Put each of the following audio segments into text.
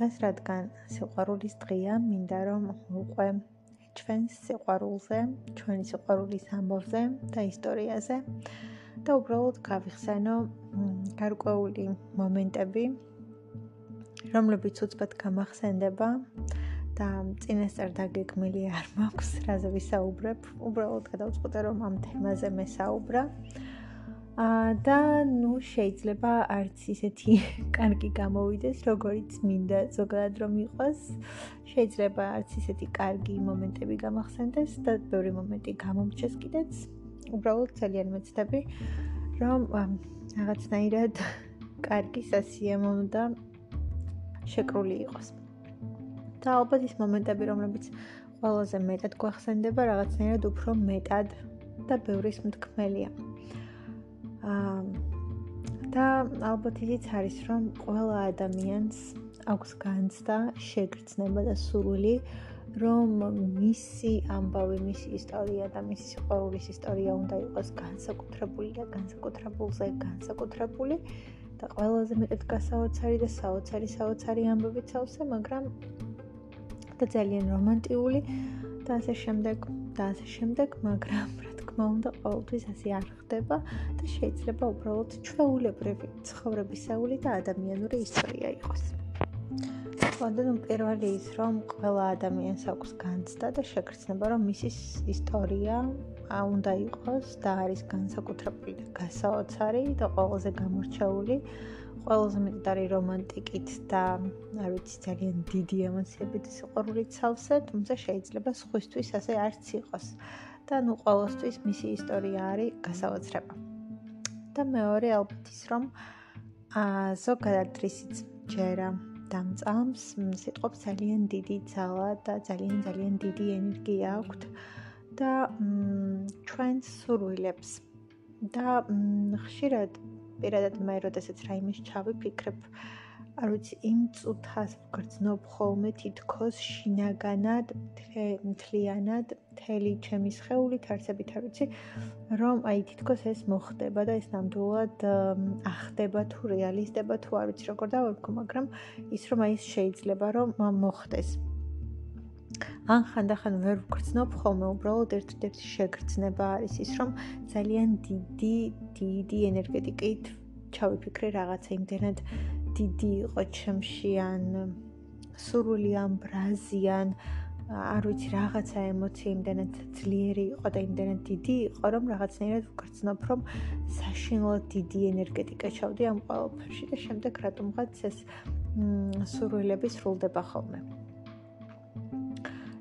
დღეს რადგან სიყვარულის დღეა, მინდა რომ ვუყვე ჩვენს სიყვარულზე, ჩვენი სიყვარულის ამბავზე და ისტორიაზე და უბრალოდ გავიხსენო გარკვეული მომენტები, რომლებიც უცბად გამახსენდება და წინასწარ დაგეგმილი არ მაქვს, რაზე ვისაუბრებ. უბრალოდ გადავწყვიტე რომ ამ თემაზე მესაუბრა. და ნუ შეიძლება არც ისეთი კარგი გამოვიდეს, როგორიც მინდა ზოგადად რომ იყოს. შეიძლება არც ისეთი კარგი მომენტები გამახსენდეს და ბევრი მომენტი გამომჩეს კიდეც. უბრალოდ ძალიან მეცდები რომ რაღაცნაირად კარგი სასიამო და შეკრული იყოს. და ალბათ ის მომენტები, რომლებიც ყველაზე მეტად გვახსენდება, რაღაცნაირად უფრო მეტად და ბევრის მთქმელია. და ალბათ ისიც არის, რომ ყველა ადამიანს აქვს განცდა, შეგრძნება და სურვილი, რომ მისი ამბავი, მისი ისტორია და მისი სიყვარულის ისტორია უნდა იყოს განსაკუთრებული და განსაკუთრებულზე განსაკუთრებული და ყველაზე მეტად გასაოცარი და საოცარი საოცარი ამბავიც ავსე, მაგრამ და ძალიან რომანტიული და ასე შემდეგ და ასე შემდეგ, მაგრამ რა თქმა უნდა, ყოველთვის ასე არ ხდება და შეიძლება უბრალოდ ჩვეულებრივი ცხოვრებისეული და ადამიანური ისტორია იყოს. ნუ პირველი ის რომ ყველა ადამიანს აქვს განცდა და შეგრძნება რომ მისი ისტორია უნდა იყოს და არის განსაკუთრებული და გასაოცარი და ყველაზე გამორჩეული ყველაზე მეტად არის რომანტიკით და არ ვიცი ძალიან დიდი ემოციებით სიყვარულით სავსე, თუმცა შეიძლება სხვისთვის ასე არც იყოს. და ნუ ყოველთვის მისი ისტორია არის გასაოცრება. და მეორე ალბათ ის რომ აა ზოგადად რისიც ჯერა დამწამს, სიტყვებს ძალიან დიდი ძალა და ძალიან ძალიან დიდი ენერგია აქვს და ჩვენს სურვილებს და ხშირად პირადად მე როდესაც რაიმეს ჩავიფიქრებ არ ვიცი იმ წუთას გრძნობ ხოლმე თითქოს შინაგანად მთლიანად მთელი ჩემი სხეულით არსებით არ ვიცი რომ აი თითქოს ეს მოხდება და ეს ნამდვილად ახდება თუ რეალისტება თუ არ ვიცი როგორ დავერქო მაგრამ ის რომ აი შეიძლება რომ მოხდეს. ან ხანდახან ვერ ვგრძნობ ხოლმე უბრალოდ ერთ-ერთი შეგრძნება არის ის რომ ძალიან დიდი დიდი ენერგეტიკით ჩავიფიქრე რაღაცა იმდენად დიდი იყო ჩემში ან სურვილი ან ბრაზიან არ ვიცი რაღაცა ემოცია იმდენად ძლიერი იყო და იმდენად დიდი იყო რომ რაღაცნაირად ვგრძნობ რომ საშინლად დიდი ენერგეტიკა ჩავდი ამ ყველაფერში და შემდეგ რატომღაც ეს სურვილები სრულდება ხოლმე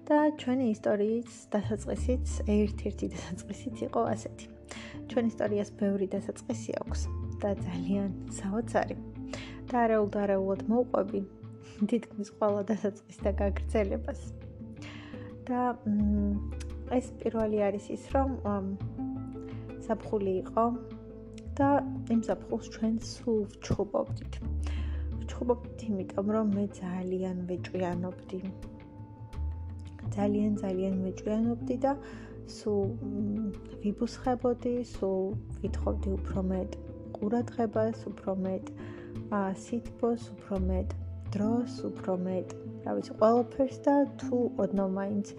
და ჩვენი ისტორიის დასაწყისიც ერთ-ერთი დასაწყისიც იყო ასეთი. ჩვენ ისტორიას ბევრი დასაწყისი აქვს და ძალიან საოცარი. და არაუდარაულად მოყვები თითქმის ყველა დასაწყის და გაგრძელებას. და ეს პირველი არის ის, რომ საფხული იყო და იმ საფხულს ჩვენ სულ ვჩხუბობდით. ვჩხუბობდით იმიტომ, რომ მე ძალიან ვეჭვიანობდი ძალიან ძალიან მეჭვიანობდი და სულ ვიბუსხებოდი, სულ ვითხოვდი უფრო მეტ ყურადღებას, უფრო მეტ სითბოს, უფრო მეტ დროს, უფრო მეტ, რა ვიცი, ყველაფერს და თუ ოდნავ მაინც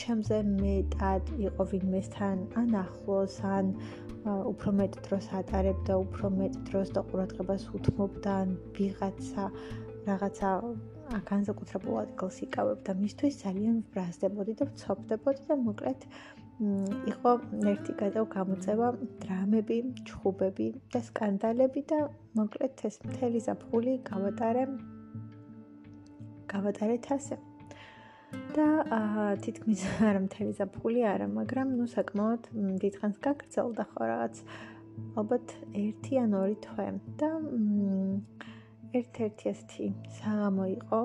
ჩემზე მეტად იყო ვინმესთან ან ახლოს, ან უფრო მეტ დროს ატარებდა, უფრო მეტ დროს და ყურადღებას უთმობდა ან ვიღაცა რაღაცა განსაკუთრებულ ადგილს იკავებ და მისთვის ძალიან ვბრაზდებოდი და ვცობდებოდი და მოკლედ იყო ერთი გადავ გამოწევა დრამები, ჩხუბები და სკანდალები და მოკლედ ეს მთელი საფხული გავატარე გავატარეთ ასე. და თითქმის არა მთელი საფხული არა, მაგრამ ნუ საკმაოდ დიდხანს გაგრძელდა ხო რაღაც ალბათ 1 ან 2 თვე და ერთ-ერთი ასეთი საღამო იყო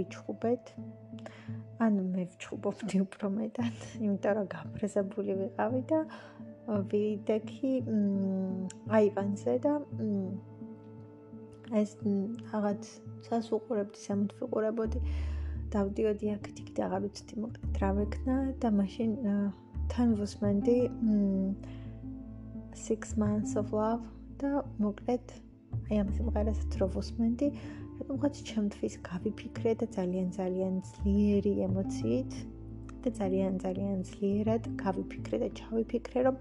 ვიჩხუბეთ? ან მე ვჩხუბობდი უფრო მეტად იმიტომ რომ გაფრესებული ვიყავი და ვიდექი აივანზე და ეს რაღაც სასუყურებდი სამთ ვიყურებოდი დავდიოდი აქეთ იქ და აღარ ვიცი მოკლედ რა ვეკნა და მაშინ თან ვუსმენდი 6 months of love და მოკლედ აი ამ სიმღერას რო ვუსმენდი, უღაც ჩემთვის გავიფიქრე და ძალიან ძალიან ძლიერი ემოციით და ძალიან ძალიან ძლიერად გავიფიქრე და ჩავიფიქრე რომ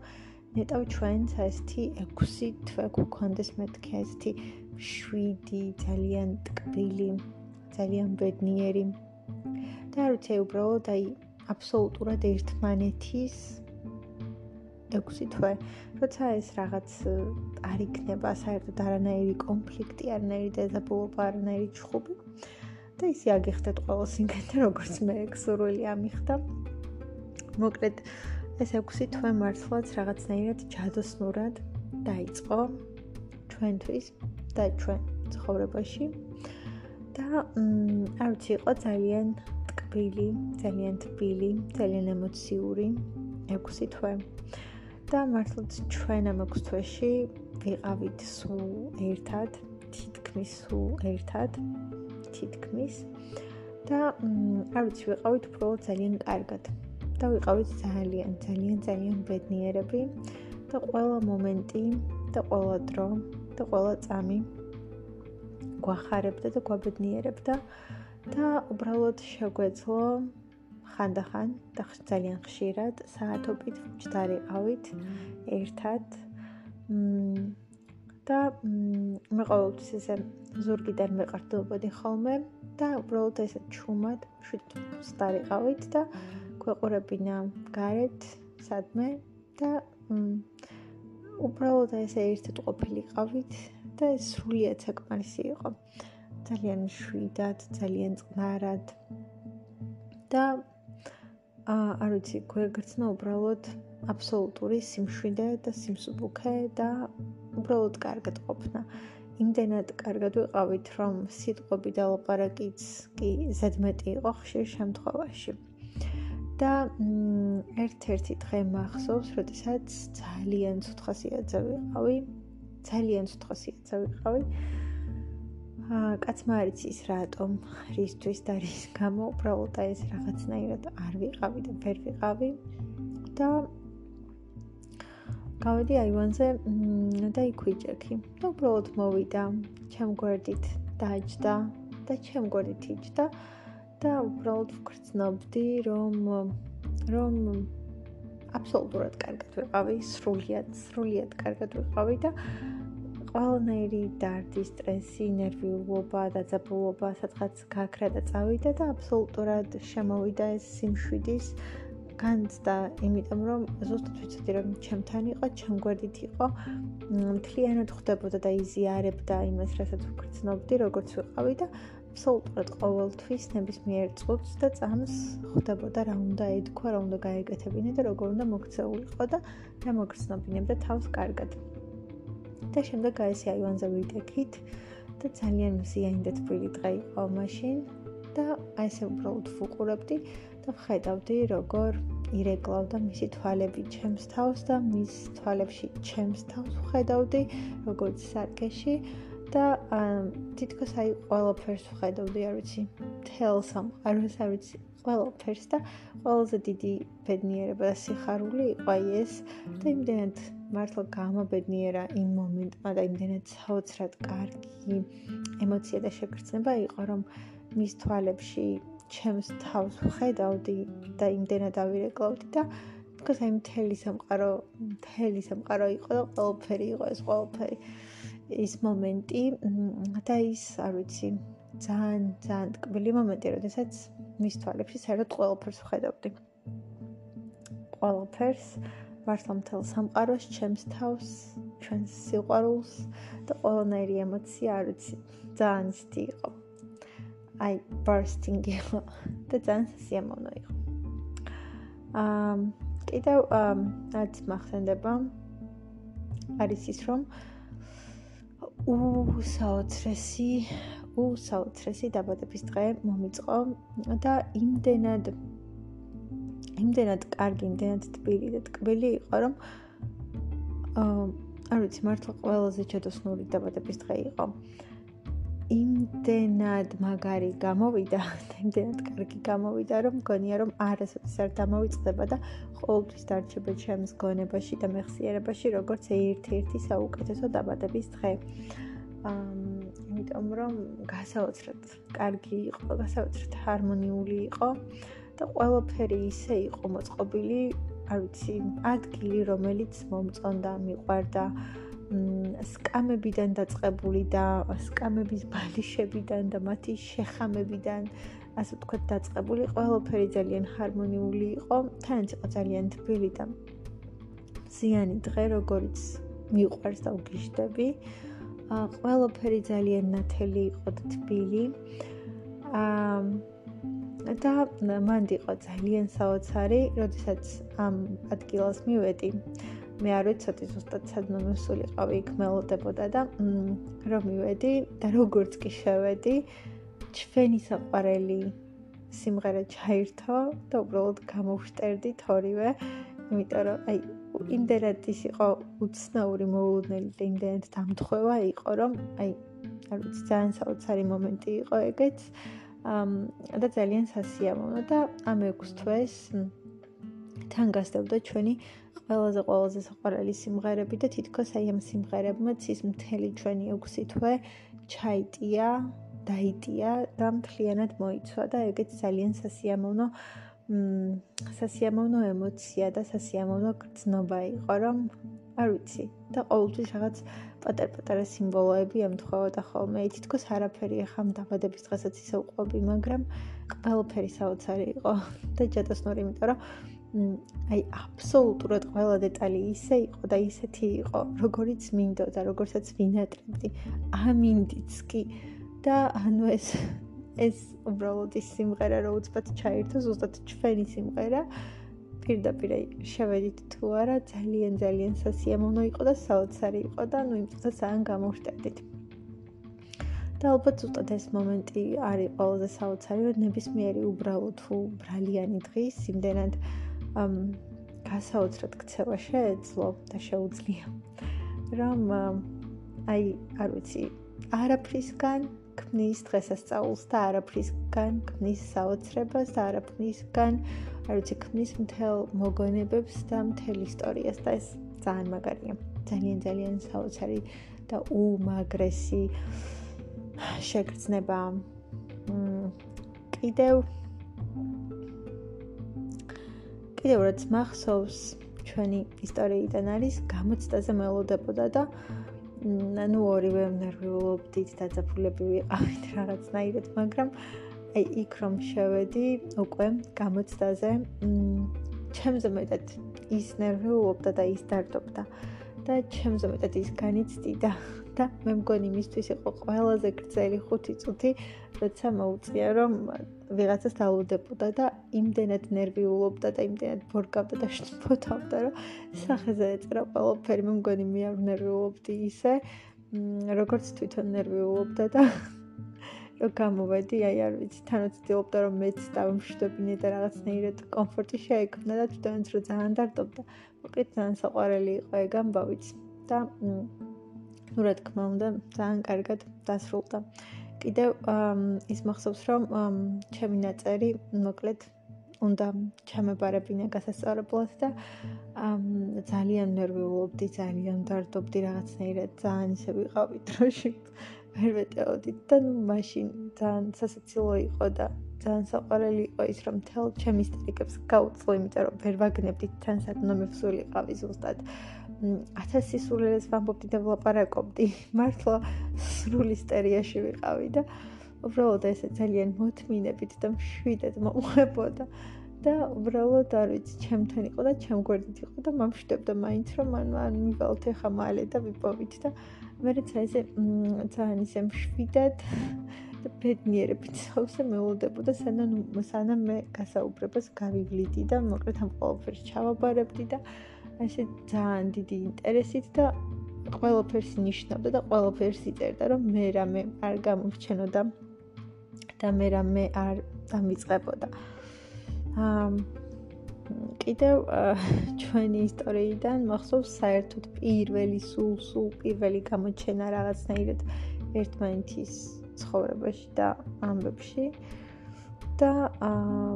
ნეტავ ჩვენც ესეთი 6 თვე გქონდეს მეთქე ესეთი 7 ძალიან ტკბილი ძალიან ბედნიერი. და არ ვიცი უბრალოდ აი აბსოლუტურად ერთმანეთის 6 თვე. როცა ეს რაღაც არ იქნება საერთოდ არანაირი კონფლიქტი არანაირი დეზაბულობა არანაირი ჩხუბი და ისე აგიხდეთ ყოველ სინგენტე როგორც მე სურვილი ამიხდა. მოკლედ ეს 6 თვე მართლაც რაღაცნაირად ჯადოსნურად დაიწყო ჩვენთვის და ჩვენ ცხოვრებაში. და არ ვიცი, იყო ძალიან ტკბილი, ძალიან თბილი, ძალიან ემოციური 6 თვე. და მართლაც ჩვენ ამ 6 თვეში ვიყავით სულ ერთად, თითქმის სულ ერთად, თითქმის და არ ვიცი, ვიყავით უბრალოდ ძალიან კარგად. და ვიყავით ძალიან, ძალიან, ძალიან ბედნიერები და ყველა მომენტი და ყველა დრო და ყველა წამი გვახარებდა და გვაბედნიერებდა და უბრალოდ შეგვეძლო ხანდახან და ძალიან ხშირად საათობით ჯდარიყავით ერთად და მე ყოველთვის ესე ზურგიდან მეყარდებოდი ხოლმე და უბრალოდ ესე ჩუმად შვიდ ჯდარიყავით და ქვეყურებინა გარეთ სადმე და უბრალოდ ესე ერთად ყოფილიყავით და ეს სრულიად საკმარისი იყო. ძალიან შვიდად, ძალიან წყნარად და არ ვიცი, გვეგრძნა უბრალოდ აბსოლუტური სიმშვიდე და სიმსუბუქე და უბრალოდ კარგად ყოფნა. იმდენად კარგად ვიყავით, რომ სიტყვები და ლაპარაკიც კი ზედმეტი იყო ხშირ შემთხვევაში. და ერთ-ერთი დღე მახსოვს, როდესაც ძალიან ცუთხასიათზე ვიყავი. ძალიან ცუთხასიათზე ვიყავი. კაცმა არ იცის რატომ, რისთვის და რის გამო, უბრალოდ აი ეს რაღაცნაირად არ ვიყავი და ვერ ვიყავი. და გავედი აივანზე და იქ ვიჭექი. და უბრალოდ მოვიდა, ჩემ გვერდით დაჯდა და ჩემ გვერდით იჯდა. და უბრალოდ ვგრძნობდი, რომ რომ აბსოლუტურად კარგად ვიყავი, სრულიად, სრულიად კარგად ვიყავი და ყველანაირი დარდი, სტრესი, ნერვიულობა, დაძაბულობა სადღაც გაქრა და წავიდა და აბსოლუტურად შემოვიდა ეს სიმშვიდის განცდა, იმიტომ რომ ზუსტად ვიცოდი რომ ჩემთან იყო, ჩემ გვერდით იყო, მთლიანად ხვდებოდა და იზიარებდა იმას, რასაც ვგრძნობდი, როგორც ვიყავი და აბსოლუტურად ყოველთვის ნებისმიერ წუთს და წამს ხვდებოდა რა უნდა ეთქვა, რა უნდა გაეკეთებინა და როგორ უნდა მოქცეულიყო და რა მოგრძნობინებდა თავს კარგად. და შემდეგ გაესი აივანზე ვიდექით და ძალიან მზიანი თბილი დღე იყო მაშინ. და აი ესე უბრალოდ ვუყურებდი და ვხედავდი როგორ ირეკლავდა მისი თვალები ჩემს თავს და მის თვალებში ჩემს თავს ვხედავდი როგორც სარკეში. და თითქოს აი ყველაფერს ვხედავდი, არ ვიცი, თელ სამყაროს, არ ვიცი, ყველაფერს და ყველაზე დიდი ბედნიერება და სიხარული იყო აი ეს და იმდენად მართლა გამაბედნიერა იმ მომენტმა და იმდენად საოცრად კარგი ემოცია და შეგრძნება იყო, რომ მის თვალებში ჩემს თავს ვხედავდი და იმდენად ავირეკლავდი და თქოს აი მთელი სამყარო, მთელი სამყარო იყო და ყველაფერი იყო ეს ყველაფერი. ის მომენტი და ის, არ ვიცი, ძალიან ძალიან ტკბილი მომენტი, როდესაც მის თვალებში საერთოდ ყველაფერს ვხედავდი. ყველაფერს, მართლა მთელ სამყაროს, ჩემს თავს, ჩვენს სიყვარულს და ყველანაირი ემოცია, არ ვიცი, ძალიან ისეთი იყო. აი, bursting იყო და ძალიან სიამოვნო იყო. აა, კიდევ აა, რაც მახსენდება არის ის, რომ უსაოცრესი უსაოცრესი დაბადების დღე მომიწყო და იმდენად იმდენად კარგი, იმდენად თბილი და ტკბილი იყო, რომ აა არ ვიცი, მართლა ყველაზე ჩადოსნური დაბადების დღე იყო. იმდენად მაგარი გამოვიდა, იმდენად კარგი გამოვიდა, რომ მგონია, რომ არასოდეს არ დამოვიწყდება და ყოველთვის დარჩება ჩემს გონებაში და მეხსიერებაში, როგორც ერთ-ერთი საუკეთესო დაბადების დღე. აა იმიტომ რომ გასაოცრად კარგი იყო, გასაოცრად ჰარმონიული იყო და ყველაფერი ისე იყო მოწყობილი, არ ვიცი, ადგილი, რომელიც მომწონდა, მიყვარდა. სკამებიდან დაწყებული და სკამების ბალიშებიდან და მათი შეხამებიდან ასე ვთქვათ დაწყებული ყველაფერი ძალიან ჰარმონიული იყო თანაც იყო ძალიან თბილი და ზიანი დღე როგორიც მიყვარს და უგიშდები ყველაფერი ძალიან ნათელი იყო და თბილი ა და მანდ იყო ძალიან საოცარი როდესაც ამ ადგილას მივედი მე არ ვიცოდი ზუსტად სადმე მოსულიყავი იქ მელოდებოდა და რომ მივედი და როგორც კი შევედი ჩვენი საყვარელი სიმღერა ჩაირთო და უბრალოდ გამოვშტერდი თორივე, იმიტომ რომ აი იმდენად ის იყო უცნაური მოულოდნელი და იმდენად დამთხევა იყო, რომ აი არ ვიცი ძალიან საოცარი მომენტი იყო ეგეც. და ძალიან სასიამოვნო და ამ 6 თვეს თან გასდევდა ჩვენი ყველაზე ყველაზე საყვარელი სიმღერები და თითქოს აი ამ სიმღერებმაც ის მთელი ჩვენი 6 თვე ჩაიტია დაიტია და მთლიანად მოიცვა და ეგეც ძალიან სასიამოვნო მ სასიამოვნო ემოცია და სასიამოვნო გრძნობა იყო რომ არ ვიცი. და ყოველთვის რაღაც პატარ-პატარა სიმბოლოები ემთხოვოდა ხოლმე თითქოს არაფერი ახლა დაბადების დღესაც ისე უყვები მაგრამ ყველაფერი საოცარი იყო. და ჯადოსნური იმიტომ რომ აი აბსოლუტურად ყველა დეტალი ისე იყო და ისეთი იყო როგორიც მინდოდა როგორცაც ვინატრებდი. ამინდიც კი. და ანუ ეს ეს უბრალოდ ის სიმღერა რო უცბად ჩაირთო ზუსტად ჩვენი სიმღერა პირდაპირ შევედით თუ არა ძალიან ძალიან სასიამოვნო იყო და საოცარი იყო და ნუ იმ წუთას ძალიან გამოვშტერდით და ალბათ ზუსტად ეს მომენტი არის ყველაზე საოცარი რომ ნებისმიერი უბრალოდ თუ ბრალიანი დღის იმდენად გასაოცრად ქცევა შეეძლო და შეუძლია. რომ აი არ ვიცი არაფრისგან ქმნის დღესასწაულს და არაფრისგან ქმნის საოცრებას და არაფრისგან არ ვიცი ქმნის მთელ მოგონებებს და მთელ ისტორიას და ეს ძალიან მაგარია. ძალიან ძალიან საოცარი და უმაგრესი შეგრძნება. კიდევ კიდევ რაც მახსოვს ჩვენი ისტორიიდან არის გამოცდაზე მელოდებოდა და ანუ ორივე ნერვიულობდით დაძაბულები ვიყავით რაღაცნაირად, მაგრამ აი იქ რომ შევედი უკვე გამოცდაზე, ჩემზე მეტად ის ნერვიულობდა და ის დარდობდა და ჩემზე მეტად ის განიცდიდა და მე მგონი მისთვის იყო ყველაზე გრძელი 5 წუთი, როცა მოუწია რომ ვიღაცას დაალოდებოდა და იმდენად ნერვიულობდა და იმდენად ბორკავდა და შფოთავდა, რომ სახეზე ეწერა ყველაფერი, მე მგონი მე არ ნერვიულობდი ისე, როგორც თვითონ ნერვიულობდა და რო გამოვედი, აი არ ვიცი, თანაც ვცდილობდა რომ მეც დავმშვიდობინე და რაღაცნაირად კომფორტი შეექმნა და თვითონაც რო ძალიან დარდობდა. მოკლედ ძალიან საყვარელი იყო ეგ ამბავიც და ну რა თქმა უნდა ძალიან კარგად დასრულდა. კიდევ ის მახსოვს რომ ჩემი ნაწერი მოკლედ უნდა ჩამებარებინა გასასწორებლად და ძალიან ნერვიულობდი, ძალიან დარდობდი რაღაცნაირად, ძალიან ისე ვიყავი დროში. ვერ მეტეოდით და ну მაშინ ძალიან სასაცილო იყო და ძალიან საყვარელი იყო ის რომ თელ ჩემი სტრიკებს გაუწლო, იმიტომ რომ ვერ ვაგნებდი თან სადნო მევსულიყავი ზუსტად. ათას სისულელეს ვამბობდი და ვლაპარაკობდი. მართლა სრული სტერიაში ვიყავი და უბრალოდ ესე ძალიან მოთმინებით და მშვიდად მომხებოდა. და უბრალოდ არ ვიცი, ჩემთან იყო და ჩემ გვერდით იყო და მომშვიდობდა მაინც რომ ან ან მივალთ ახლა მალე და ვიპოვით და მეც ესე ძალიან ისე მშვიდად და ბედნიერებით სავსე მეულდებოდა სანამ სანამ მე გასაუბრებას გავივლიდი და მოკლედ ამ ყოველფერს ჩავაბარებდი და ასე ძალიან დიდი ინტერესით და ყველაფერს ნიშნავდა და ყველაფერს იწერდა, რომ მე რამე არ გამორჩენოდა და მე რამე არ დამიწყებოდა. აა კიდევ ჩვენი ისტორიიდან მახსოვს საერთოდ პირველი სულ სულ პირველი გამოჩენა რაღაცნაირად ერთმანეთის ცხოვრებაში და ამბებში და აა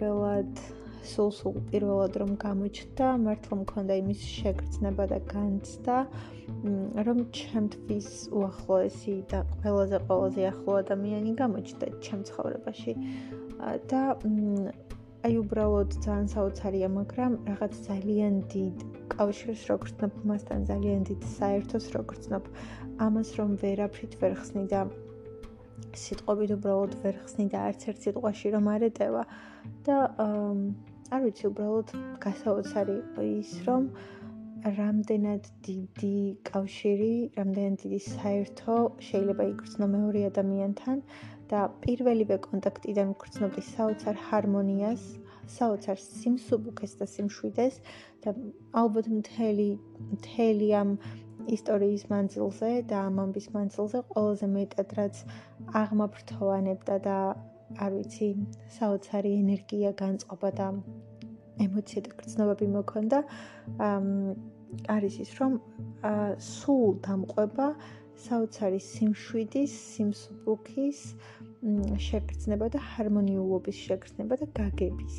პირველად სულ-სულ პირველად რომ გამოჩნდა, მართლა მქონდა იმის შეგრძნება და განცდა, რომ ჩემთვის უახლოესი და ყველაზე ყველაზე ახლო ადამიანი გამოჩნდა ჩემ ცხოვრებაში. და აი უბრალოდ ძალიან საოცარია, მაგრამ რაღაც ძალიან დიდ კავშირს როგრცნობ მასთან, ძალიან დიდ საერთოს როგრცნობ ამას რომ ვერაფრით ვერ ხსნი და სიტყვებით უბრალოდ ვერ ხსნი და არც ერთ სიტყვაში რომ არ ეტევა და არ ვიცი უბრალოდ გასაოცარი იყო ის რომ რამდენად დიდი კავშირი, რამდენად დიდი საერთო შეიძლება იგრძნო მეორე ადამიანთან და პირველივე კონტაქტიდან გრძნობდი საოცარ ჰარმონიას, საოცარ სიმსუბუქეს და სიმშვიდეს და ალბათ მთელი მთელი ამ ისტორიის მანძილზე და ამ ამბის მანძილზე ყველაზე მეტად რაც აღმაფრთოვანებდა და არ ვიცი, საოცარი ენერგია განწყობა და ემოცია და გრძნობები მოქონდა. არის ის, რომ სულ დამყვება საოცარი სიმშვიდის, სიმსუბუქის შეგრძნება და ჰარმონიულობის შეგრძნება და გაგების.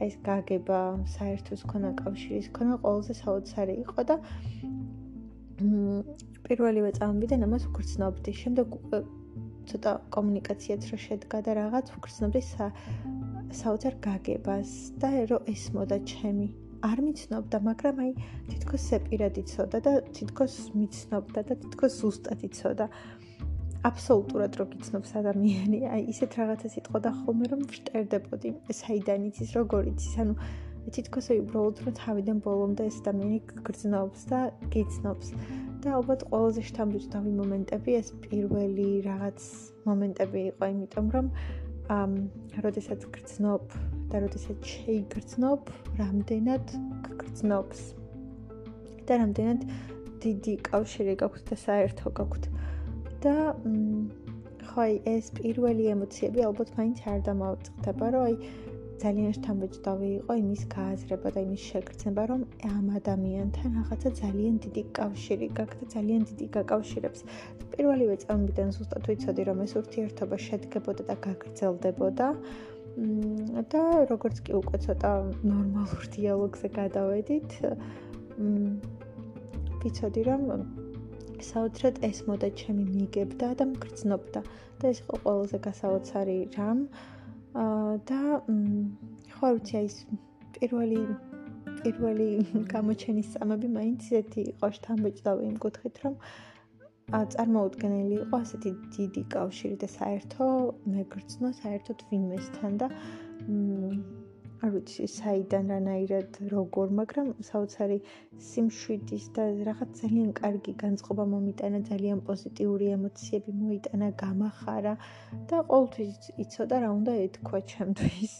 აი ეს გაგება საერთოს ქონა კავშირის ქონა ყველაზე საოცარი იყო და პირველივე წამებიდან ამას ვგრძნობდი. შემდეგ ცოტა კომუნიკაციაც რო შედგა და რაღაც ვგრძნობდი საოცარ გაგებას და რომ ეს მოდა ჩემი არ მიცნობდა, მაგრამ აი თითქოს სეპირად იცოდა და თითქოს მიცნობდა და თითქოს ზუსტად იცოდა. აბსოლუტურად რო გიცნობს ადამიანი, აი ისეთ რაღაცას იტყოდა ხოლმე რომ ვშტერდებოდი, საიდან იცის, როგორ იცის, ანუ თითქოს აი უბრალოდ რომ თავიდან ბოლომდე ეს ადამიანი გრძნობს და გიცნობს. და ალბათ ყველაზე შთამბეჭდავი მომენტები ეს პირველი რაღაც მომენტები იყო, იმიტომ რომ ამ როდესაც გრძნობ და როდესაც შეიგრძნობ, რამდენად გრძნობს. და რამდენად დიდი კავშირი გაქვთ და საერთო გაქვთ. და ხო ეს პირველი ემოციები ალბათ მაინც არ დამავიწყდება, რომ აი ძალიან შთამბეჭდავი იყო იმის გააზრება და იმის შეგრძნება, რომ ამ ადამიანთან რაღაცა ძალიან დიდი კავშირი გაქვს და ძალიან დიდი გაკავშირებს. პირველივე წამიდან ზუსტად ვიცოდი, რომ ეს ურთიერთობა შედგებოდა და გაგრძელდებოდა. და როგორც კი უკვე ცოტა ნორმალურ დიალოგზე გადავედით, ვიცოდი, რომ საოცრად ეს მოდა ჩემი მიგებდა და მგრძნობდა და ეს იყო ყველაზე გასაოცარი რამ. და ხო ვიცი აი ეს პირველი პირველი გამოჩენის წამები მაინც ისეთი იყო შთამბეჭდავი იმ კუთხით რომ წარმოუდგენელი იყო ასეთი დიდი კავშირი და საერთო მეგრძნო საერთოდ ვინმესთან და არ ვიცი საიდან რანაირად როგორ, მაგრამ საოცარი სიმშვიდის და რაღაც ძალიან კარგი განწყობა მომიტანა, ძალიან პოზიტიური ემოციები მოიტანა, გამახარა და ყოველთვის იცოდა რა უნდა ეთქვა ჩემთვის.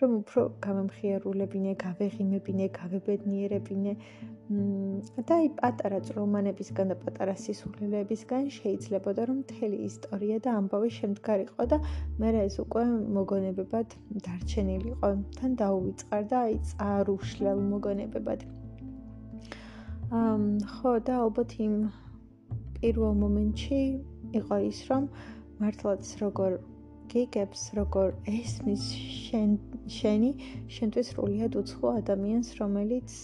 რომ უფრო გამემხიარულებინე, გავეღიმებინე, გავებედნიერებინე. და აი პატარა წრომანებისგან და პატარა სისულელებისგან შეიძლება და რომ მთელი ისტორია და ამბავი შემდგარიყო და მე ეს უკვე მოგონებებად დარჩენილიყო. თან დაუვიწყარ და აი წარუშლელ მოგონებებად. ამ ხო და ალბათ იმ პირველ მომენტში იყო ის რომ მართლაც როგორ გიგებს როგორ ესმის შენ შენი შენთვის სრულიად უცხო ადამიანს რომელიც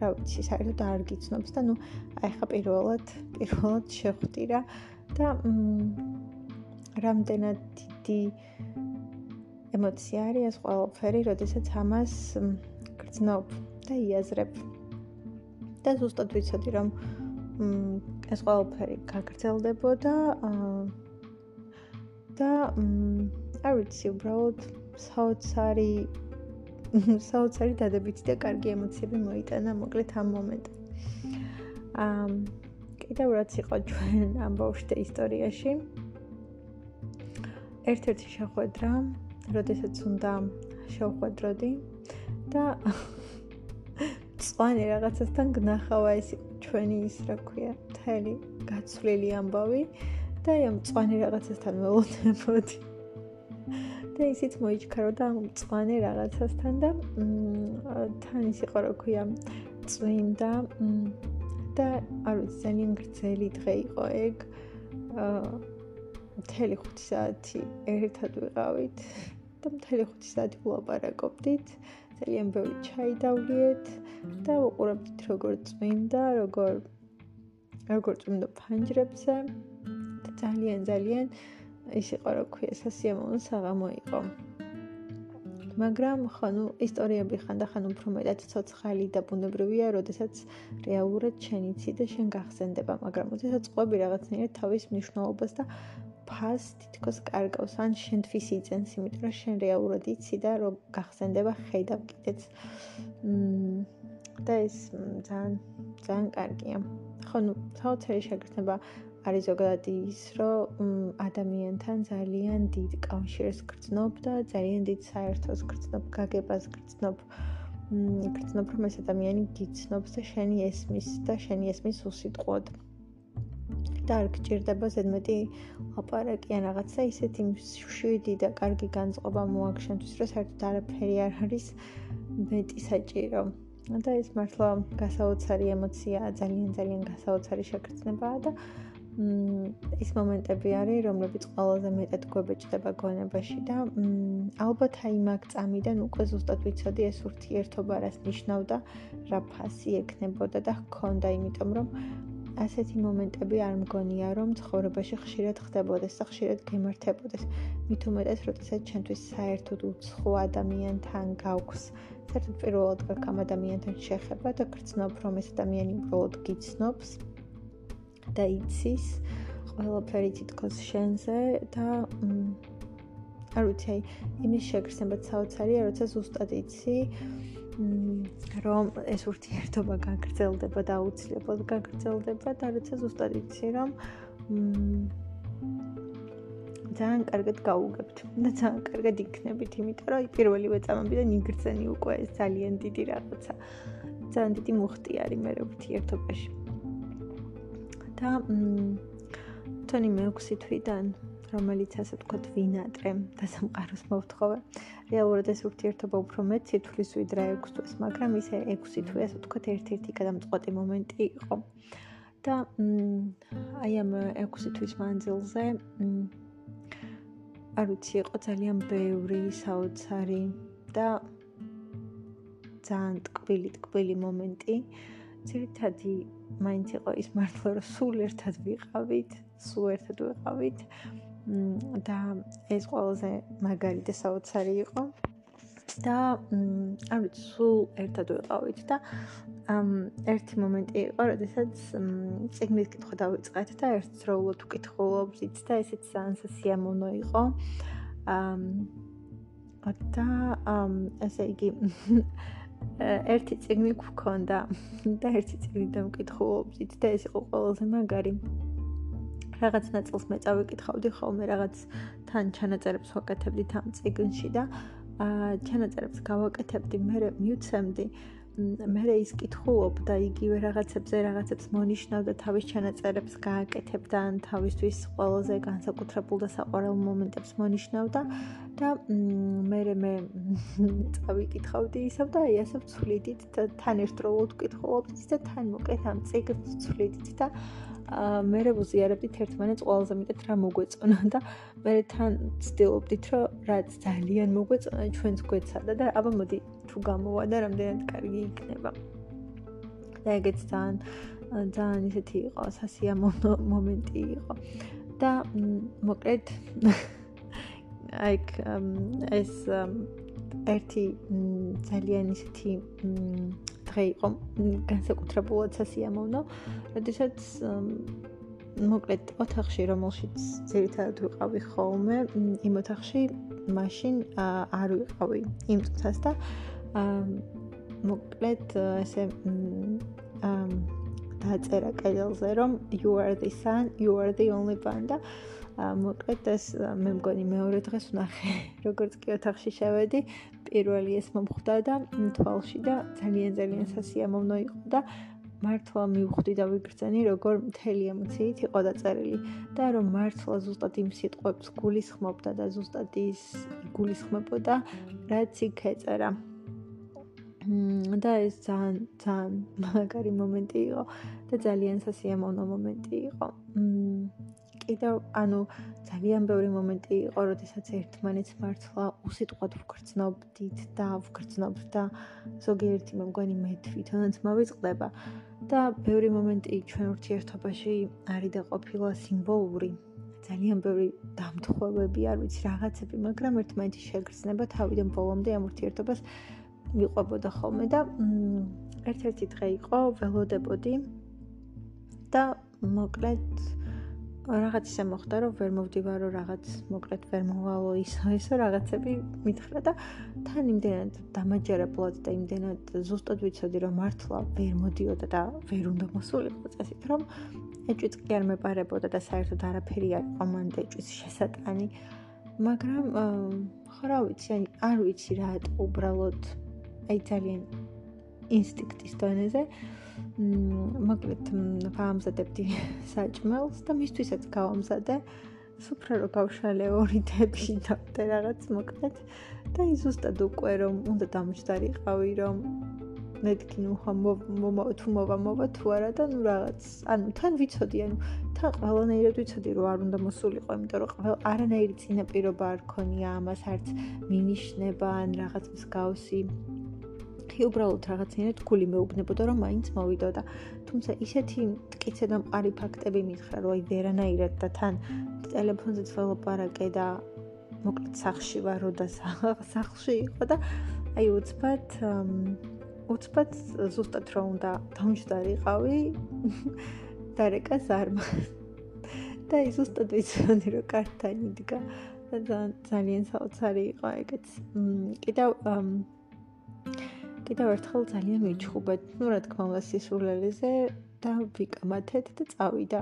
რა ვიცი საერთოდ არ გიცნობს და ნუ აი ხა პირველად პირველად შეხვდი რა და რამდენად დიდი ემოცია არის ეს ყველაფერი როდესაც ამას გრძნობ და იაზრებ. და ზუსტად ვიცოდი რომ ეს ყველაფერი გაგრძელდებოდა აა და არ ვიცი, უბრალოდ საოცარი საოცარი დადებითი და კარგი ემოციები მოიტანა მოკლედ ამ მომენტში. ამ კიდევ რაც იყო ჩვენ ამ ბავშვთა ისტორიაში. ერთ-ერთი შეხვედრა, როდესაც უნდა შევხვედროდი და წვანი რაღაცასთან გნახავა ეს ჩვენი ის რა ქვია, თელი გაცვლილი ამბავი. და აი ამ წვანი რაღაცასთან ველოდნებოდი. და ისიც მოიჩქარო და ამ წვანი რაღაცასთან და თან ის იყო რა ქვია წვიმდა და არ ვიცი ძალიან გრძელი დღე იყო ეგ. მთელი 5 საათი ერთად ვიყავით და მთელი 5 საათი ვლაპარაკობდით. ძალიან ბევრი ჩაი დავლიეთ და უყურებთ როგორ წმინდა, როგორ როგორ წმინდა ფანჯრებზე ძალიან ძალიან ის იყო რა ქვია სასიამოვნო საღამო იყო. მაგრამ ხანუ ისტორიები ხან და ხან უფრო მეტად ცოცხალი და ბუნებრივია, როდესაც რეალურად შენ იცი და შენ გახსენდება, მაგრამ როდესაც ყვები რაღაცნაირად თავის მნიშვნელობას და ფას თითქოს კარგავს ან შენთვის იწენს, იმიტომ რომ შენ რეალურად იცი და რომ გახსენდება ხედავ კიდეც. მმ და ეს ძალიან ძალიან კარგია. ხო, ნუ საოცარი შეგრძნება არის ზოგადად ის, რომ ადამიანთან ძალიან დიდ კავშირს გრძნობ და ძალიან დიდ საერთოს გრძნობ, გაგებას გრძნობ. გრძნობ რომ ეს ადამიანი გიცნობს და შენი ესმის და შენი ესმის უსიტყვოდ. და არ გჭირდება ზედმეტი აპარაკი ან რაღაცა ისეთი შვიდი და კარგი განწყობა მოაქშენთვის, რომ საერთოდ არაფერი არ არის მეტი საჭირო. და ეს მართლა გასაოცარი ემოციაა, ძალიან ძალიან გასაოცარი შეგრძნებაა და ის მომენტები არის, რომლებიც ყველაზე მეტად გვებეჭდება გონებაში და ალბათ აი მაგ წამიდან უკვე ზუსტად ვიცოდი ეს ურთიერთობა რას ნიშნავდა, რა ფასი ექნებოდა და ჰქონდა, იმიტომ რომ ასეთი მომენტები არ მგონია რომ ცხოვრებაში ხშირად ხდებოდეს და ხშირად გემართებოდეს. მით უმეტეს, როდესაც ჩვენთვის საერთოდ უცხო ადამიანთან გაქვს საერთოდ პირველად გაქვს ამ ადამიანთან შეხება და გრძნობ რომ ეს ადამიანი უბრალოდ გიცნობს. და იცის ყველაფერი თითქოს შენზე და არ ვიცი, იმის შეგრძნებაც საოცარია, როცა ზუსტად იცი რომ ეს ურთიერთობა გაგრძელდება და აუცილებლად გაგრძელდება და როცა ზუსტად იცი რომ ძალიან კარგად გაუგებთ და ძალიან კარგად იქნებით, იმიტომ რომ პირველივე წამებიდან იგრძენი უკვე ძალიან დიდი რაღაცა. ძალიან დიდი მუხტი არის მე ურთიერთობაში. და თონი მე-6 თვიდან რომელიც ასე ვთქვათ ვინატრე და სამყაროს მოვთხოვე. რეალურად ეს ურთიერთობა უფრო მეტ სიტყვის ვიდრე 6 თვეს, მაგრამ ისე 6 თვე ასე ვთქვათ ერთ-ერთი გადამწყვეტი მომენტი იყო. და აი ამ 6 თვის მანძილზე არ ვიცი, იყო ძალიან ბევრი საოცარი და ძალიან ტკბილი ტკბილი მომენტი. ძირითადი მაინც იყო ის მართლა რომ სულ ერთად ვიყავით, სულ ერთად ვიყავით. და ეს ყველაზე მაგარი და საოცარი იყო. და არ ვიცი, სულ ერთად ვიყავით და ამ ერთი მომენტი იყო, როდესაც ციგნის კითხვა დავიწყეთ და ერთდროულად ვკითხულობდით და ესეც ძალიან სასიამოვნო იყო. ამ და ამ ესე იგი ერთი ციგნი გქონდა და ერთი ციგნი დამკითხულობდით და ეს იყო ყველაზე მაგარი. რაღაც ნაწილს მე წავიკითხავდი ხოლმე რაღაც თან ჩანაწერებს ვაკეთებდით ამ ციგნში და აა ჩანაწერებს გავაკეთებდი მე მივცემდი მე რე ის კითხულობდა იგივე რაღაცებზე რაღაცებს მონიშნავდა თავის ჩანაწერებს გააკეთებდა ან თავისთვის ყველაზე განსაკუთრებულ და საყვარელ მომენტებს მონიშნავდა და მე მე წავიკითხავდი ისევ და აი ასე ვცვლიდით და თან ერთდროულად ვკითხულობდით და თან მოკეთ ამ წიგნს ვცვლიდით და მე რე ვუზიარებდით ერთმანეთს ყველაზე მეტად რა მოგვეწონა და მე თან ვცდილობდით რომ რაც ძალიან მოგვეწონა ჩვენს გვეცადა და აბა მოდი თუ გამოვა და რამდენად კარგი იქნება. და ეგეც ძალიან ძალიან ისეთი იყო სასიამოვნო მომენტი იყო. და მოკლედ აი ეს ერთი ძალიან ისეთი დღე იყო განსაკუთრებულად სასიამოვნო, როდესაც მოკლედ ოთახში რომელშიც ძირითადად ვიყავი ხოლმე, იმ ოთახში მაშინ არ ვიყავი იმ წუთას და მოკლედ ესე დაწერა კედელზე რომ you are the sun, you are the only და მოკლედ ეს მე მგონი მეორე დღეს ვნახე როგორც კი ოთახში შევედი პირველი ეს მომხვდა და თვალში და ძალიან ძალიან სასიამოვნო იყო და მართლა მივხვდი და ვიგრძენი როგორ მთელი ემოციით იყო დაწერილი და რომ მართლა ზუსტად იმ სიტყვებს გულისხმობდა და ზუსტად ის გულისხმებოდა რაც იქ ეწერა და ეს ძალიან ძალიან მაგარი მომენტი იყო და ძალიან სასიამოვნო მომენტი იყო. კიდევ ანუ ძალიან ბევრი მომენტი იყო, როდესაც ერთმანეთს მართლა უსიტყვოდ ვგრძნობდით და ვგრძნობთ და ზოგიერთი მე მგონი მე თვითონაც მოვიწყდება და ბევრი მომენტი ჩვენ ურთიერთობაში არის და ყოფილა სიმბოლური. ძალიან ბევრი დამთხევები, არ ვიცი, რაღაცები, მაგრამ ერთმანეთის შეგრძნება თავიდან ბოლომდე ამ ურთიერთობას მიყვებოდა ხოლმე და ერთ-ერთი დღე იყო ველოდებოდი და მოკლედ რაღაც ისე მოხდა, რომ ვერ მოვდივარო რაღაც, მოკლედ ვერ მოვალო ისო ისო რაღაცები მითხრა და თან იმდენად დამაჯერებლად და იმდენად ზუსტად ვიცოდი, რომ მართლა ვერ მოდიოდა და ვერ უნდა მოსულიყო წესით, რომ ეჭვიც კი არ მეპარებოდა და საერთოდ არაფერი არ იყო მან ეჭვის შესატანი. მაგრამ ხო რა ვიცი, აი არ ვიცი რა, უბრალოდ აი ძალიან ინსტინქტის დონეზე. მოკლედ გაამზადებდი საჭმელს და მისთვისაც გავამზადე. სუფრა რო გავშალე ორი თები და რაღაც მოკლედ. და ზუსტად უკვე რომ უნდა დამჯდარიყავი რომ მეთქი ნუ ხომ მომა თუ მოვა მოვა თუ არა და ნუ რაღაც. ანუ თან ვიცოდი ანუ თან ყველანაირად ვიცოდი რომ არ უნდა მოსულიყო იმიტომ რომ ყველ არანაირი წინაპირობა არ ქონია ამას არც მინიშნება ან რაღაც მსგავსი მათი უბრალოდ რაღაცნაირად გული მეუბნებოდა, რომ მაინც მოვიდოდა. თუმცა ისეთი მткиცე და მყარი ფაქტები მითხრა, რომ აი ვერანაირად და თან ტელეფონზეც ველაპარაკე და მოკლედ სახში ვარ, რომ და სახლში იყო და აი უცბად უცბად ზუსტად რომ უნდა დამჯდარიყავი დარეკას არ მას და ის უბრალოდ ვიცოდი რომ კარტანი დგა და ძალიან ძალიან საოცარი იყო ეგეც. კიდევ კიდევ ერთხელ ძალიან მიჩხუბეთ. ну რა თქმა უნდა სისრულელეზე და ვიკამათეთ და წავიდა.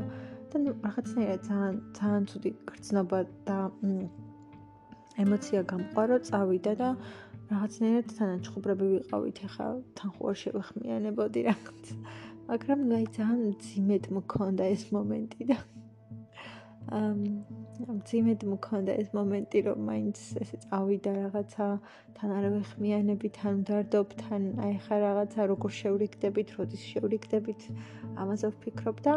და ну რაღაცნაირად ძალიან ძალიან ცუდი გრძნობა და ემოცია გამყარო, წავიდა და რაღაცნაირად თანაჩხუბრები ვიყავით, ახლა თან ხო არ შევეხმიანებოდი რაღაც. მაგრამ ну აი ძალიან ძიმედ მქონდა ეს მომენტი და ძიმედ მქონდა ეს მომენტი რომ მაინც ესე წავიდა რაღაცა თან არ ვეხმიანები თან დარდობ თან აი ხა რაღაცა როგორ შევრიგდებით როდის შევრიგდებით ამაზე ვფიქრობ და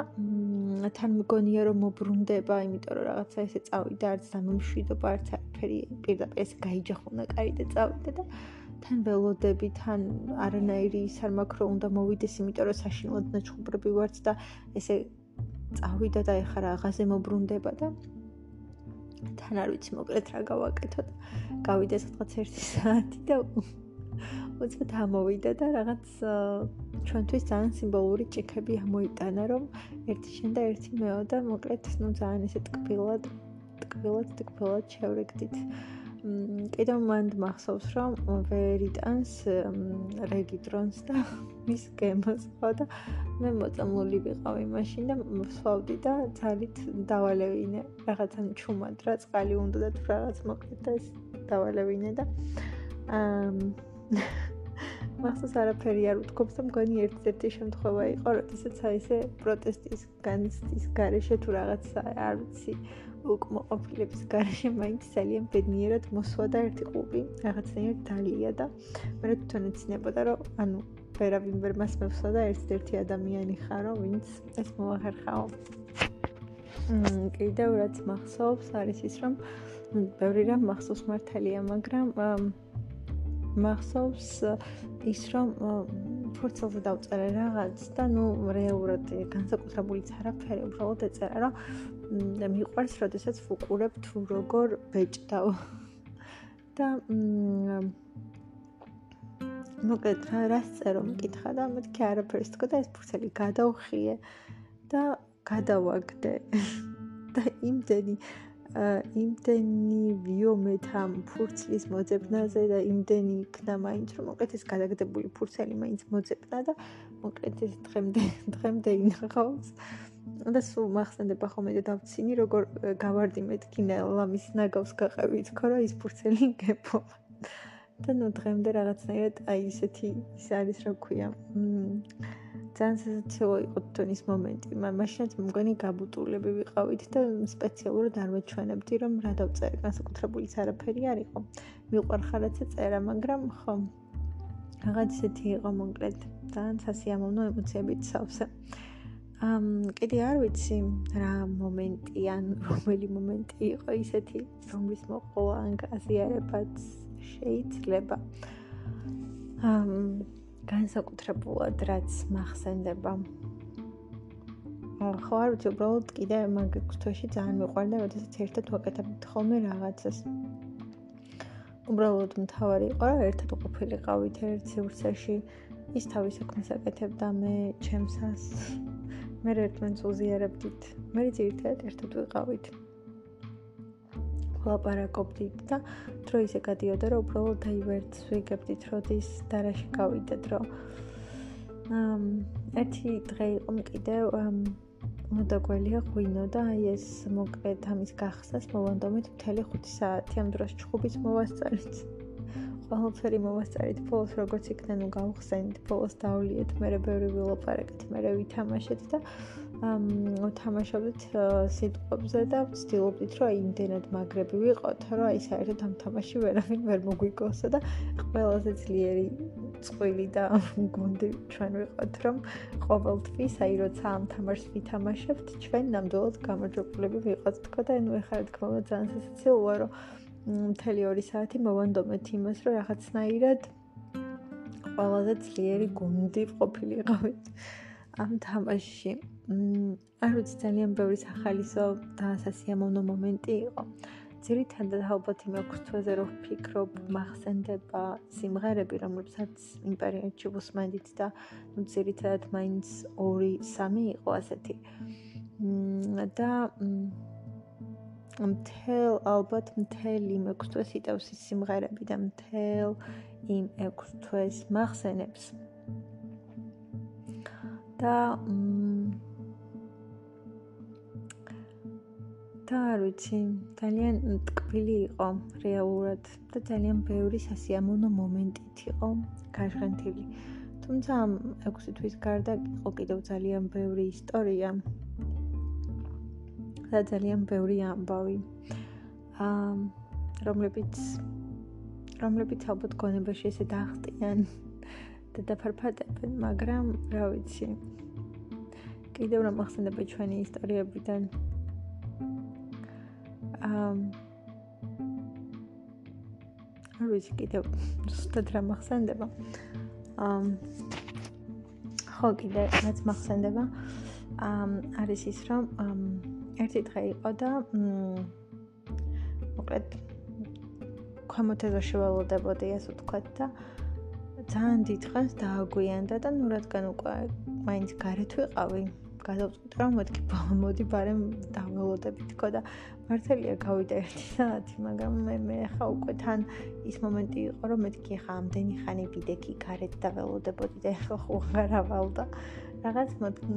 თან მგონია რომ მობრუნდება იმიტომ რომ რაღაცა ესე წავიდა არც დამომშვიდობა არც არაფერი პირდაპირ ესე გაიჯახუნა კარი და წავიდა და თან ველოდები თან არანაირი სარმაქრო უნდა მოვიდეს იმიტომ რომ საშინლად ნაჩხუბრები ვართ და ესე წავიდა და ეხა რაღაცე მოbrunდება და თან არ ვიცი მოკლედ რა გავაკეთო და გავიდა სადღაც 1 საათი და უცბად ამოვიდა და რაღაც ჩვენთვის ძალიან სიმბოლური ჭიქები ამოიტანა რომ ერთი შენ და ერთი მეო და მოკლედ ნუ ძალიან ესე ტკბილად ტკბილად ტკბილად შევრეკდით კიდევ მან მახსოვს რომ ვერიტანს რეგიტრონს და მის გემოს ხო და მე მოწამლული ვიყავი მაშინ და მსვავდი და ძალით დავალევინე. რაღაცა ჩუმად რა წყალი უნდა და თუ რაღაც მოკლედ და ეს დავალევინე და აა მახსოვს არაფერი არ ვთქვი და მგონი ერთ-ერთი შემთხვევა იყო როდესაც აი ესე პროტესტის განცდის გარეშე თუ რაღაც არ ვიცი უკმოყოფილების garaშე მაინც ძალიან ბედნიერად მოსვა და ერთი ყუბი რაღაცნაირად დალია და მე თვითონ ეცინებოდა რომ ანუ ვერავინ ვერ მას მევსვა და ერთ-ერთი ადამიანი ხარო ვინც ეს მოახერხაო. მ კიდევ რაც მახსოვს არის ის რომ ბევრი რამ მახსოვს მართალია მაგრამ მახსოვს ის რომ ფურცელზე დავწერე რაღაც და ნუ რეალურად განსაკუთრებულიც არაფერი უბრალოდ ეწერა რომ მიყვარს, როდესაც ვუყურებ თუ როგორ ბეჭდავ. და მოკლედ რა რას წერო მკითხა და მეთქი არაფერს თქო და ეს ფურცელი გადავხიე და გადავაგდე. და იმდენი იმდენი ვიომეთ ამ ფურცლის მოძებნაზე და იმდენი იქნა მაინც რომ მოკლედ ეს გადაგდებული ფურცელი მაინც მოძებნა და მოკლედ ეს დღემდე დღემდე ინახავს. და სულ მახსენდება ხოლმე და დავცინი როგორ გავარდი მეთქი ლამის ნაგავს გაყევი თქო რა ის ფურცელი გეპო. და ნუ დღემდე რაღაცნაირად აი ისეთი ის არის რა ქვია ძალიან სასაცილო იყო თონის მომენტი. მაშინაც მგონი გაბუტულები ვიყავით და სპეციალურად არ მეჩვენებდი რომ რა დავწერე. განსაკუთრებულიც არაფერი არ იყო. მიყვარხარაცა წერა მაგრამ ხო რაღაც ისეთი იყო მოკლედ ძალიან სასიამოვნო ემოციებით სავსე ამ კიდე არ ვიცი რა მომენტი ან რომელი მომენტი იყო ისეთი რომლის მოყოლა ან გაზიარებაც შეიძლება ამ განსაკუთრებულად რაც მახსენდება. ხო არ ვიცი უბრალოდ კიდე მაგ თვეში ძალიან მიყვარდა როდესაც ერთად ვაკეთებთ ხოლმე რაღაცას. უბრალოდ მთავარი იყო რა ერთად ყოფილიყავით ერთ სივრცეში ის თავის საქმეს აკეთებდა მე ჩემსას მე ერთმანეთს უზიარებდით? მე ძირითადად ერთად ვიყავით. ვლაპარაკობდით და დრო ისე გადიოდა რომ უბრალოდ აი ვერც ვიგებდით როდის დარაში გავიდეთ რომ ამ ერთი დღე იყო კიდევ უნდა გველია ღვინო და აი ეს მოკლედ ამის გახსას მოვანდომით მთელი 5 საათი ამ დროს ჩხუბის მოვასწარეთ ყველაფერი მოვასწარით ფოლოს როგორც იქნება ნუ გავხსენით ფოლოს დავლიეთ მე ბევრი ვილაპარაკეთ მე ვითამაშეთ და ამ თამაშობდით სიტყვებზე და ვცდილობდით რომ იმდენად მაგრები ვიყოთ რომ აი საერთოდ ამ თამაში ვერავინ ვერ მოგვიგოსა და ყველაზე ძლიერი წყვილი და გუნდი ჩვენ ვიყოთ რომ ყოველთვის აი როცა ამ თამაშს ვითამაშებთ ჩვენ ნამდვილად გამარჯვებულები ვიყოთ. თქო და ნუ ეხლა თქო ძალიან სასაცილოა რომ მთელი 2 საათი მოვანდომეთ იმას, რომ რაღაცნაირად ყველაზე ძლიერი გუნდი ყოფილიყავით ამ თამაშში. მ არ ვიცი ძალიან ბევრი სახალისო და სასიამოვნო მომენტი იყო. ძირითადად ალბათ იმ აკვთვაზე რომ ვფიქრობ, მახსენდება სიმღერები, რომლებსაც იმ პერიოდში ვუსმენდით და ნუ ძირითადად მაინც 2-3 იყო ასეთი. და მ მთელ ალბათ მთელ იმ ექვსთვეს იტევს ის სიმღერები და მთელ იმ ექვსთვეს მახსენებს. და და არ ვიცი ძალიან ტკბილი იყო რეალურად და ძალიან ბევრი სასიამოვნო მომენტით იყო გაჟღენთილი. თუმცა ამ ექვსი თვის გარდა იყო კიდევ ძალიან ბევრი ისტორია და ძალიან ბევრი ამბავი. აა რომლებიც რომლებიც ალბათ გონებაში ესე დაახტიან და დაფარფატებენ, მაგრამ რა ვიცი. კიდევ რა მახსენდება ჩვენი ისტორიებიდან. აა არ ვიცი კიდევ ზუსტად რა მახსენდება. აა ხო კიდე რაც მახსენდება. აა არის ის რომ აა ერთი დღე იყო და მოკლედ კომოტეზე შევალოდებოდი ასე ვთქვათ და ძალიან დიდხანს დააგვიანდა და ნუ რადგან უკვე მაინც გარეთ ვიყავი გადავწყვიტე რომ მეთქი მოდი ბარემ დაველოდები თქო და მართალია გავიდა ერთი საათი მაგრამ მე მე ხა უკვე თან ის მომენტი იყო რომ მეთქი ხა ამდენი ხანი ვიდექი გარეთ დაველოდებოდი და ხო აღარავალ და რაღაც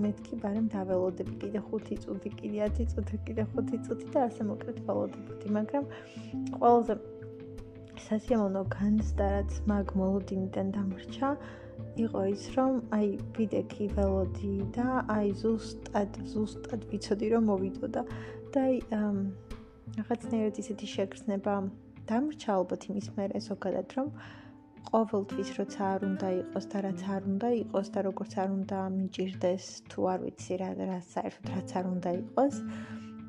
მეთქი ბარემ დაველოდები კიდე 5 წუთი, კიდე 10 წუთი, კიდე 5 წუთი და ასე მოკლედ ველოდებოდი, მაგრამ ყველაზე სასიამოვნო განცდა რაც მაგ მოლოდინიდან დამრჩა იყო ის რომ აი ვიდექი ველოდი და აი ზუსტად ზუსტად ვიცოდი რომ მოვიდო და აი რაღაცნაირად ისეთი შეგრძნება დამრჩა ალბათ იმის მერე ზოგადად რომ ყოველთვის როცა არ უნდა იყოს და რაც არ უნდა იყოს და როგორც არ უნდა მიჭირდეს თუ არ ვიცი რა რა საერთოდ რაც არ უნდა იყოს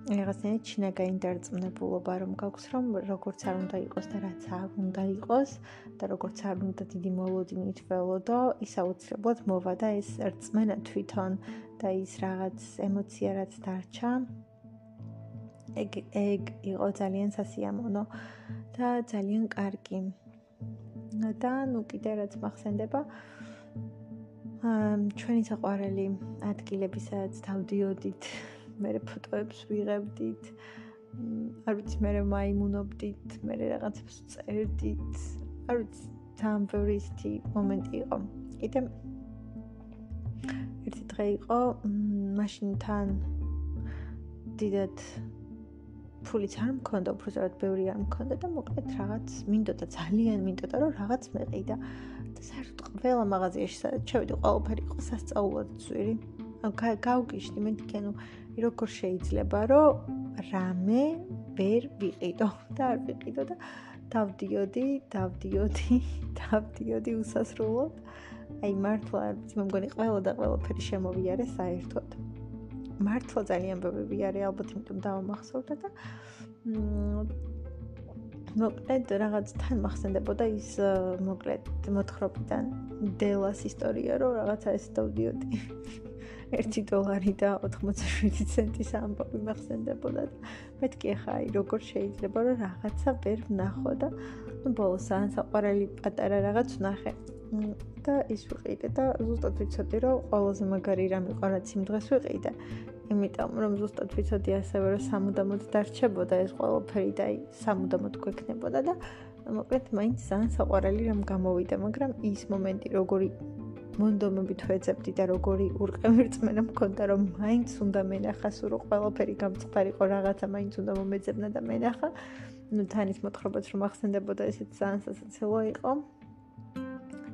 რაღაცნაირად ჩინაგა ინტერწმუნებულობა რომ გაქვს რომ როგორც არ უნდა იყოს და რაც არ უნდა იყოს და როგორც არ უნდა დიდი მოლოდინით ველოდო ის აუცილებლად მოვა და ეს რწმენა თვითონ და ის რაღაც ემოცია რაც დარჩა. ეგ ეგ იყო ძალიან სასიამოვნო და ძალიან კარგი და ნუ კიდე რაც მახსენდება ჩვენი საყვარელი ადგილებისაც დავდიოდით მე ფოტოებს ვიღებდით არ ვიცი მე მაიმუნობდით მე რაღაცებს წერდით არ ვიცი თან ბევრი ისეთი მომენტი იყო. კიდე ერთი დღე იყო მაშინ თან დიდად ფულიც არ მქონდა, უბრალოდ ბევრი არ მქონდა და მოკლედ რაღაც მინდოდა ძალიან მინდოდა რომ რაღაც მეყიდა და საერთოდ ყველა მაღაზიაში სადაც შევიდი ყველაფერი იყო სასწაულად ძვირი. გავგიშდი მე თქვენო როგორ შეიძლება რომ რამე ვერ ვიყიდო და არ ვიყიდო და დავდიოდი, დავდიოდი, დავდიოდი უსასრულოდ. აი მართლა მე მგონი ყველა და ყველაფერი შემოვიარე საერთოდ. მართლა ძალიან ბევრი არის ალბათ იმიტომ დავამახსოვრდა და მოკლედ რაღაც თან მახსენდებოდა ის მოკლედ მოთხრობიდან დელას ისტორია რომ რაღაცა ეს დავდიოდი. 1 დოლარი და 87 ცენტის ამბავი მახსენდებოდა და მეთქი ახლა აი როგორ შეიძლება რომ რაღაცა ვერ ვნახო და ну ბოლოს ან საყვარელი პატარა რაღაც ვნახე და ის ვიყიდე და ზუსტად ვიცოდი, რომ ყველაზე მაგარი რამ იყო, რაც იმ დღეს ვიყიდე. იმიტომ რომ ზუსტად ვიცოდი ასევე, რომ 60-ად დარჩებოდა ეს ყველაფერი და 60-ად გვექნებოდა და მოკლედ მაინც ძალიან საყვარელი რამ გამოვიდა, მაგრამ ის მომენტი როგორი მონდომებით ვეძებდი და როგორი ურყევირწმენა მქონდა რომ მაინც უნდა მენახა სულ ყველაფერი გამწყდარიყო რაღაცა მაინც უნდა მომეძებნა და მენახა ну თანის მოთხრობაც რომ ახსენდებოდა ესეც ძალიან სასაცილო იყო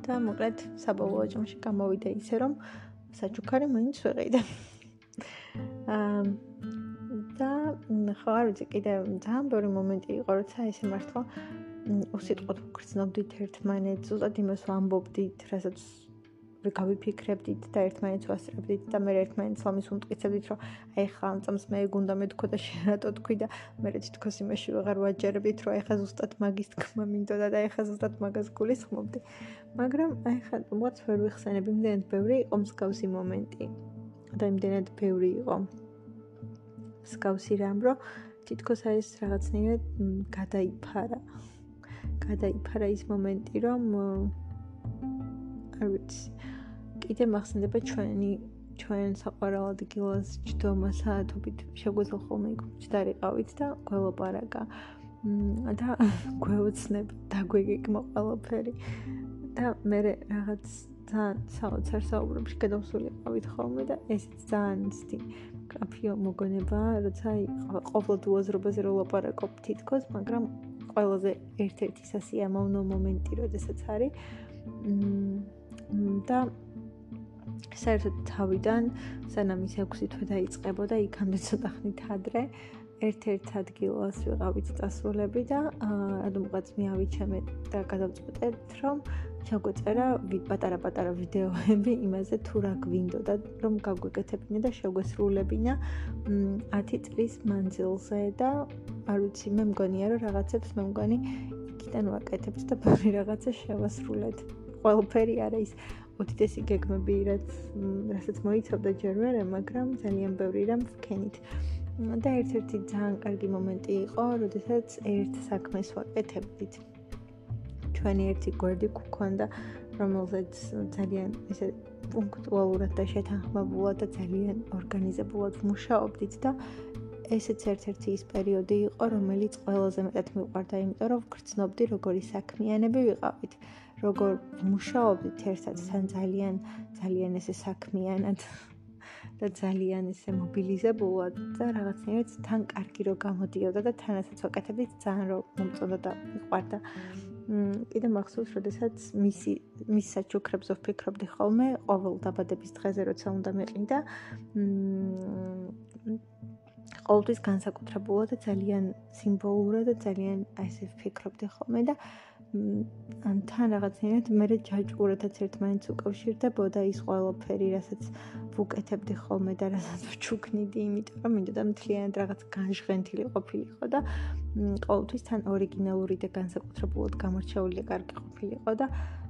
და მოკლედ საბოლოო ჯამში გამოვიდა ისე რომ საჩუქარი მაინც ვეყიდე. აა და ხო არ ვიცი კიდე ძალიან ბევრი მომენტი იყო როცა ესე მართლა უსიტყვოდ გრძნობდით ერთმანეთს, ზუსტად იმას ვამბობდით, რასაც გავიფიქრებდით და ერთმანეთს ვასწრებდით და მე ერთმანეთს ლამის უმტკიცებდით, რომ აი ხა ამ წამს მე გუნდა მეთქო და შენატო თქვი და მე თვითონ იმაში ვეღარ ვაჯერებდით, რომ აი ხა ზუსტად მაგის თქმა მინდოდა და აი ხა ზუსტად მაგას გულისხმობდი. მაგრამ აი ხა მოც ვერ ვიხსენებ, იმდენად ბევრი იყო მსგავსი მომენტი. და იმდენად ბევრი იყო მსგავსი რამ, რომ თითქოს აი ეს რაღაცნაირად გადაიფარა. გადაიფარა ის მომენტი, რომ არ ვიცი. კიდე მახსენდება ჩვენი ჩვენ საყვარელ ადგილას ჯდომა საათობით შეგვეძლო ხოლმე იქ ჯდარიყავით და გველოპარაკა. და გვეოცნებ და გვეგეკმო ყველაფერი. და მე რაღაც ძალიან საოცარ საუბრებში გადავსულიყავით ხოლმე და ესეც ძალიან ისეთი კაფეო მოგონება, როცა ყოფილ უაზრობაზე რო ლაპარაკობ თითქოს, მაგრამ ყველაზე ერთ-ერთი სასიამოვნო მომენტი როდესაც არის. მ და საერთოდ თავიდან სანამ ის 6 თვე დაიწყებოდა იქამდე ცოტა ხნით ადრე ერთ-ერთ ადგილას ვიყავით დასრულები და რადგანაც მიავიჩემე და გადავწყვეტეთ რომ ჩაგვეწერა პატარა-პატარა ვიდეოები იმაზე თუ რა გვინდოდა რომ გაგვეკეთებინა და შეგვესრულებინა 10 წლის მანძილზე და არ ვიცი მე მგონია რომ რაღაცებს მე მგონი იქიდან ვაკეთებთ და ბევრი რაღაცა შევასრულეთ ყველაფერი არა ის უდიდესი გეგმები, რაც რასაც მოიცავდა ჯერ მერე, მაგრამ ძალიან ბევრი რამ ვქენით. და ერთ-ერთი ძალიან კარგი მომენტი იყო, როდესაც ერთ საქმეს ვაკეთებდით. ჩვენი ერთი გვერდი გქონდა, რომელზეც ძალიან ესე პუნქტუალურად და შეთანხმებულად და ძალიან ორგანიზებულად ვმუშაობდით და ესეც ერთ-ერთი ის პერიოდი იყო, რომელიც ყველაზე მეტად მიყვარდა, იმიტომ რომ ვგრძნობდი, როგორი საქმიანები ვიყავით. როგორ მუშაობდით ერთად თან ძალიან ძალიან ესე საქმიანად და ძალიან ესე მობილიზებულად და რაღაცნაირად თან კარგი რო გამოდიოდა და თანასაც ვაკეთებდით ძალიან რო მომწონდა და მიყვარდა. მ კიდე მახსოვს, როდესაც მისი მის საჩუქრებს ვფიქრობდი ხოლმე ყოველ დაბადების დღეზე როცა უნდა მეყიდა. მ ყოველთვის განსაკუთრებულად და ძალიან სიმბოლურად და ძალიან ასე ვფიქრობდი ხოლმე და ან თან რაღაცნაირად მე ჯაჭვურათაც ერთმანეთს უკავშირდებოდა ის ყველაფერი, რასაც ვუკეთებდი ხოლმე და რასაც ვჩუქნიდი, იმიტომ რომ მინდოდა მთლიანად რაღაც განჟღენთილი ყოფილიყო და ყოველთვის თან ორიგინალური და განსაკუთრებულად გამორჩეული კარგი ყოფილიყო და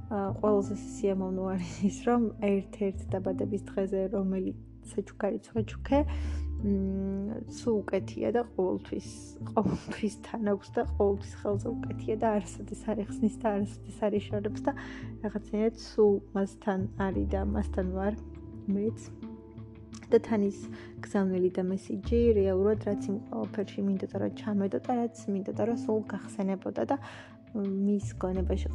ყველაზე სიამოვნო არის ის, რომ ერთ-ერთ დაბადების დღეზე რომელიც საჩუქარი ცხვეჩუქე სულ უკეთია და ყოველთვის ყოველთვის თან აქვს და ყოველთვის ხელზე უკეთია და არასოდეს არ ეხსნის და არასოდეს არ იშორებს და რაღაცნაირად სულ მასთან არის და მასთან ვარ მეც. და თან ის გზავნილი და მესიჯი რეალურად რაც იმ ყოველფერში მინდოდა რომ ჩამედო და რაც მინდოდა რომ სულ გახსენებოდა და მის გონებაში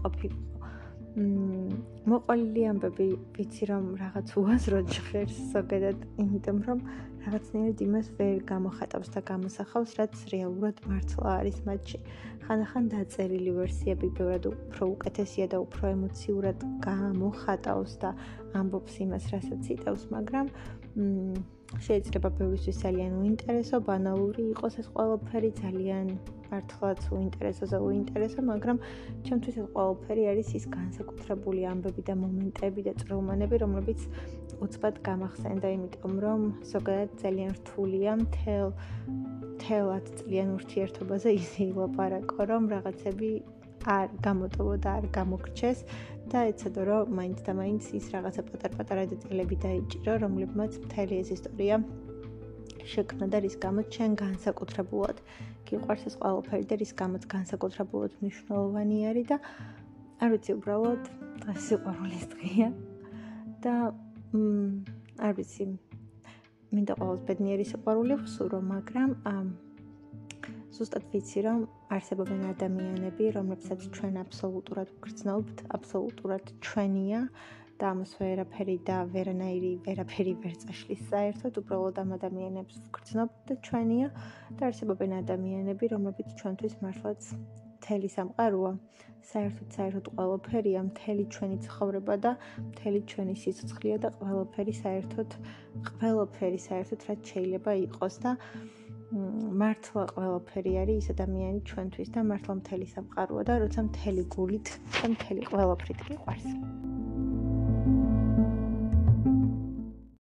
მ მოყოლილი ამბები ვიცი რომ რაღაც უაზრო ჭხერს ზოგადად იმიტომ რომ რაღაცნაირად იმას ვერ გამოხატავს და გამოსახავს რაც რეალურად მართლა არის მათში. ხანდახან დაწერილი ვერსიები ბევრად უფრო უკეთესია და უფრო ემოციურად გამოხატავს და ამბობს იმას რასაც იტევს მაგრამ მ შეიძლება ბევრისთვის ძალიან უინტერესო, ბანალური იყოს ეს ყველაფერი, ძალიან მართლაც უინტერესოა, უინტერესო, მაგრამ ჩემთვის ეს ყველაფერი არის ის განსაკუთრებული ამბები და მომენტები და წრომანები, რომლებიც უცბად გამახსენდა, იმიტომ რომ ზოგადად ძალიან რთულია მთელ თელად ძალიან ურთიერთობაზე ისე ილაპარაკო, რომ რაღაცები არ გამოტოვო და არ გამოგრჩეს და ეცადო რომ მაინც და მაინც ის რაღაცა პატარ-პატარა დეტალები დაიჭირო, რომლებმაც მთელი ეს ისტორია შექმნა და რის გამოც ჩვენ განსაკუთრებულად. გიყვარს ეს ყველაფერი და რის გამოც განსაკუთრებულად მნიშვნელოვანი არის და არ ვიცი უბრალოდ სიყვარულის დღეა და მ არ ვიცი მინდა ყოველს ბედნიერი სიყვარული ვსურო, მაგრამ ზუსტად ვიცი რომ არსებობენ ადამიანები, რომლებსაც ჩვენ აბსოლუტურად ვგრძნობთ, აბსოლუტურად ჩვენია და ამას ვერაფერი და ვერანაირი ვერაფერი ვერ წაშლის საერთოდ, უბრალოდ ამ ადამიანებს ვგრძნობთ და ჩვენია და არსებობენ ადამიანები, რომლებიც ჩვენთვის მართლაც მთელი სამყაროა. საერთოდ საერთოდ ყველაფერია, მთელი ჩვენი ცხოვრება და მთელი ჩვენი სიცოცხლე და ყველაფერი საერთოდ ყველაფერი საერთოდ რაც შეიძლება იყოს და მართლა ყველაფერი არის ის ადამიანი ჩვენთვის და მართლა მთელი სამყაროა და როცა მთელი გულით და მთელი ყველაფრით გიყვარს.